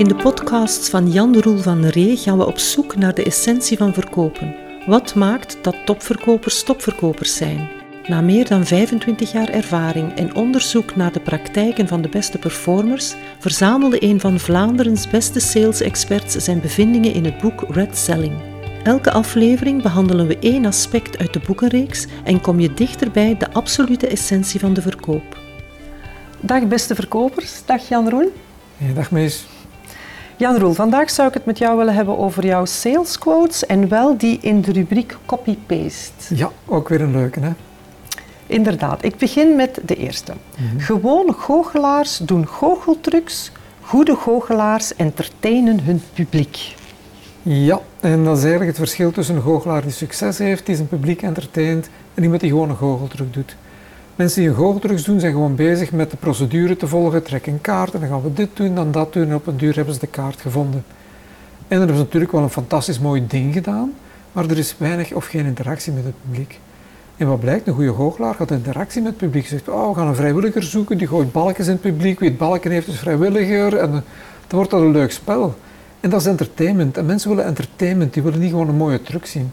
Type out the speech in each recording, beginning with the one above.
In de podcasts van Jan Roel van Ree gaan we op zoek naar de essentie van verkopen. Wat maakt dat topverkopers topverkopers zijn? Na meer dan 25 jaar ervaring en onderzoek naar de praktijken van de beste performers, verzamelde een van Vlaanderens beste sales-experts zijn bevindingen in het boek Red Selling. Elke aflevering behandelen we één aspect uit de boekenreeks en kom je dichterbij de absolute essentie van de verkoop. Dag beste verkopers, dag Jan Roel. Hey, dag Mees. Jan Roel, vandaag zou ik het met jou willen hebben over jouw sales quotes en wel die in de rubriek copy-paste. Ja, ook weer een leuke hè? Inderdaad, ik begin met de eerste. Mhm. Gewone goochelaars doen goocheltrucs, goede goochelaars entertainen hun publiek. Ja, en dat is eigenlijk het verschil tussen een goochelaar die succes heeft, die zijn publiek entertaint, en iemand die gewoon een goocheltruc doet. Mensen die een goocheltrucs doen zijn gewoon bezig met de procedure te volgen, trekken een kaart en dan gaan we dit doen, dan dat doen en op een duur hebben ze de kaart gevonden. En dan hebben ze natuurlijk wel een fantastisch mooi ding gedaan, maar er is weinig of geen interactie met het publiek. En wat blijkt, een goede goochelaar gaat interactie met het publiek. Zegt, oh, we gaan een vrijwilliger zoeken, die gooit balkjes in het publiek. Wie het balken heeft is vrijwilliger. En dan wordt dat een leuk spel. En dat is entertainment. En mensen willen entertainment, die willen niet gewoon een mooie truc zien.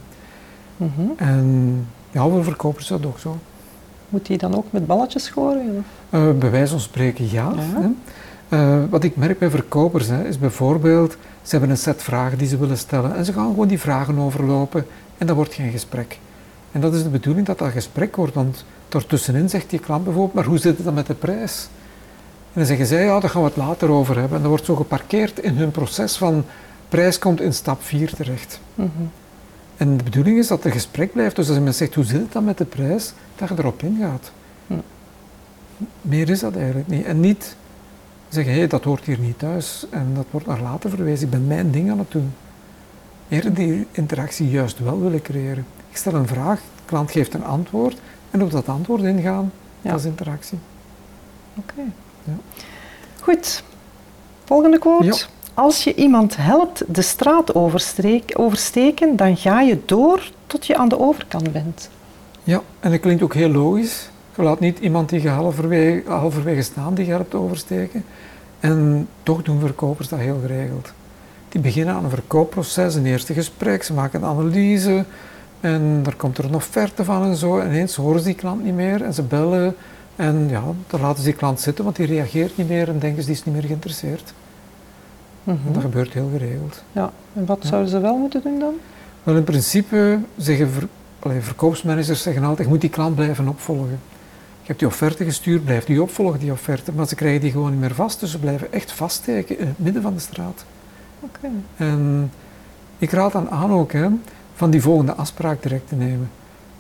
Mm -hmm. En ja, voor verkopers is dat ook zo. Moet die dan ook met balletjes gooien? Uh, bij wijze van spreken ja. ja. Uh, wat ik merk bij verkopers hè, is bijvoorbeeld, ze hebben een set vragen die ze willen stellen en ze gaan gewoon die vragen overlopen en dat wordt geen gesprek. En dat is de bedoeling dat dat gesprek wordt, want daartussenin zegt die klant bijvoorbeeld, maar hoe zit het dan met de prijs? En dan zeggen zij, ja, daar gaan we het later over hebben. En dat wordt zo geparkeerd in hun proces van prijs komt in stap 4 terecht. Mm -hmm. En de bedoeling is dat het gesprek blijft. Dus als iemand zegt, hoe zit het dan met de prijs, dat je erop ingaat. Mm. Meer is dat eigenlijk niet. En niet zeggen, hé, hey, dat hoort hier niet thuis. En dat wordt naar later verwezen. Ik ben mijn ding aan het doen. Eerder die interactie juist wel willen creëren. Ik stel een vraag, de klant geeft een antwoord en op dat antwoord ingaan, ja. dat is interactie. Oké. Ja. Goed. Volgende quote. Ja. Als je iemand helpt de straat oversteken, dan ga je door tot je aan de overkant bent. Ja, en dat klinkt ook heel logisch. Je laat niet iemand die je halverwege, halverwege staan, die je helpt oversteken. En toch doen verkopers dat heel geregeld. Die beginnen aan een verkoopproces, een eerste gesprek, ze maken een analyse, en daar komt er een offerte van en zo. En ineens horen ze die klant niet meer en ze bellen. En ja, dan laten ze die klant zitten, want die reageert niet meer en denken ze die is niet meer geïnteresseerd. Mm Dat gebeurt heel geregeld. Ja, en wat zouden ze wel moeten doen dan? Wel, in principe zeggen ver, allee, verkoopsmanagers zeggen altijd, je moet die klant blijven opvolgen. Je hebt die offerte gestuurd, blijf die opvolgen, die offerte. Maar ze krijgen die gewoon niet meer vast, dus ze blijven echt vaststeken in het midden van de straat. Oké. En ik raad dan aan ook, hè, van die volgende afspraak direct te nemen.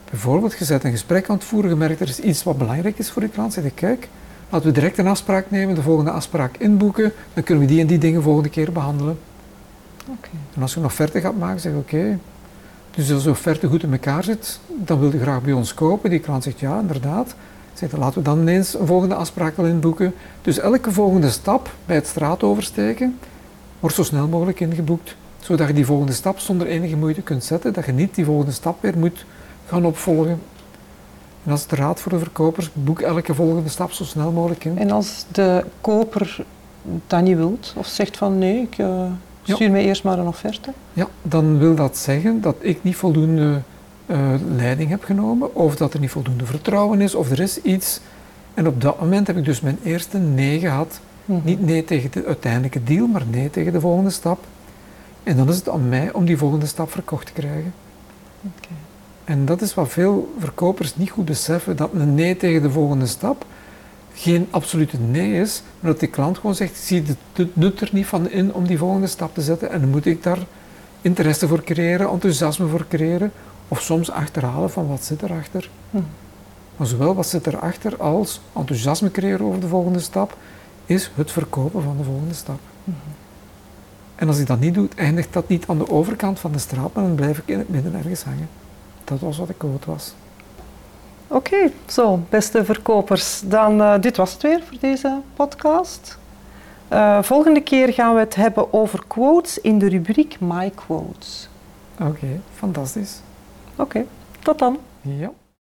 Bijvoorbeeld, je zet een gesprek aan het voeren, je merkt er is iets wat belangrijk is voor je klant. Zeg je, kijk, laten we direct een afspraak nemen, de volgende afspraak inboeken, dan kunnen we die en die dingen volgende keer behandelen. Okay. En als je een offerte gaat maken, zeg je, oké, dus als de offerte goed in elkaar zit, dan wil je graag bij ons kopen. Die klant zegt, ja, inderdaad. Zeg, dan laten we dan ineens een volgende afspraak wel inboeken. Dus elke volgende stap bij het straat oversteken, wordt zo snel mogelijk ingeboekt zodat je die volgende stap zonder enige moeite kunt zetten, dat je niet die volgende stap weer moet gaan opvolgen. En dat is de raad voor de verkopers, boek elke volgende stap zo snel mogelijk in. En als de koper dat niet wilt, of zegt van nee, ik uh, stuur ja. mij eerst maar een offerte? Ja, dan wil dat zeggen dat ik niet voldoende uh, leiding heb genomen, of dat er niet voldoende vertrouwen is, of er is iets. En op dat moment heb ik dus mijn eerste nee gehad. Mm -hmm. Niet nee tegen de uiteindelijke deal, maar nee tegen de volgende stap. En dan is het aan mij om die volgende stap verkocht te krijgen. Okay. En dat is wat veel verkopers niet goed beseffen, dat een nee tegen de volgende stap geen absolute nee is, maar dat de klant gewoon zegt, zie het nut er niet van in om die volgende stap te zetten en dan moet ik daar interesse voor creëren, enthousiasme voor creëren, of soms achterhalen van wat zit erachter. Hm. Maar zowel wat zit erachter als enthousiasme creëren over de volgende stap, is het verkopen van de volgende stap. Hm. En als ik dat niet doe, eindigt dat niet aan de overkant van de straat, maar dan blijf ik in het midden ergens hangen. Dat was wat ik quote was. Oké, zo, beste verkopers. Dan, uh, dit was het weer voor deze podcast. Uh, volgende keer gaan we het hebben over quotes in de rubriek My Quotes. Oké, fantastisch. Oké, tot dan. Ja.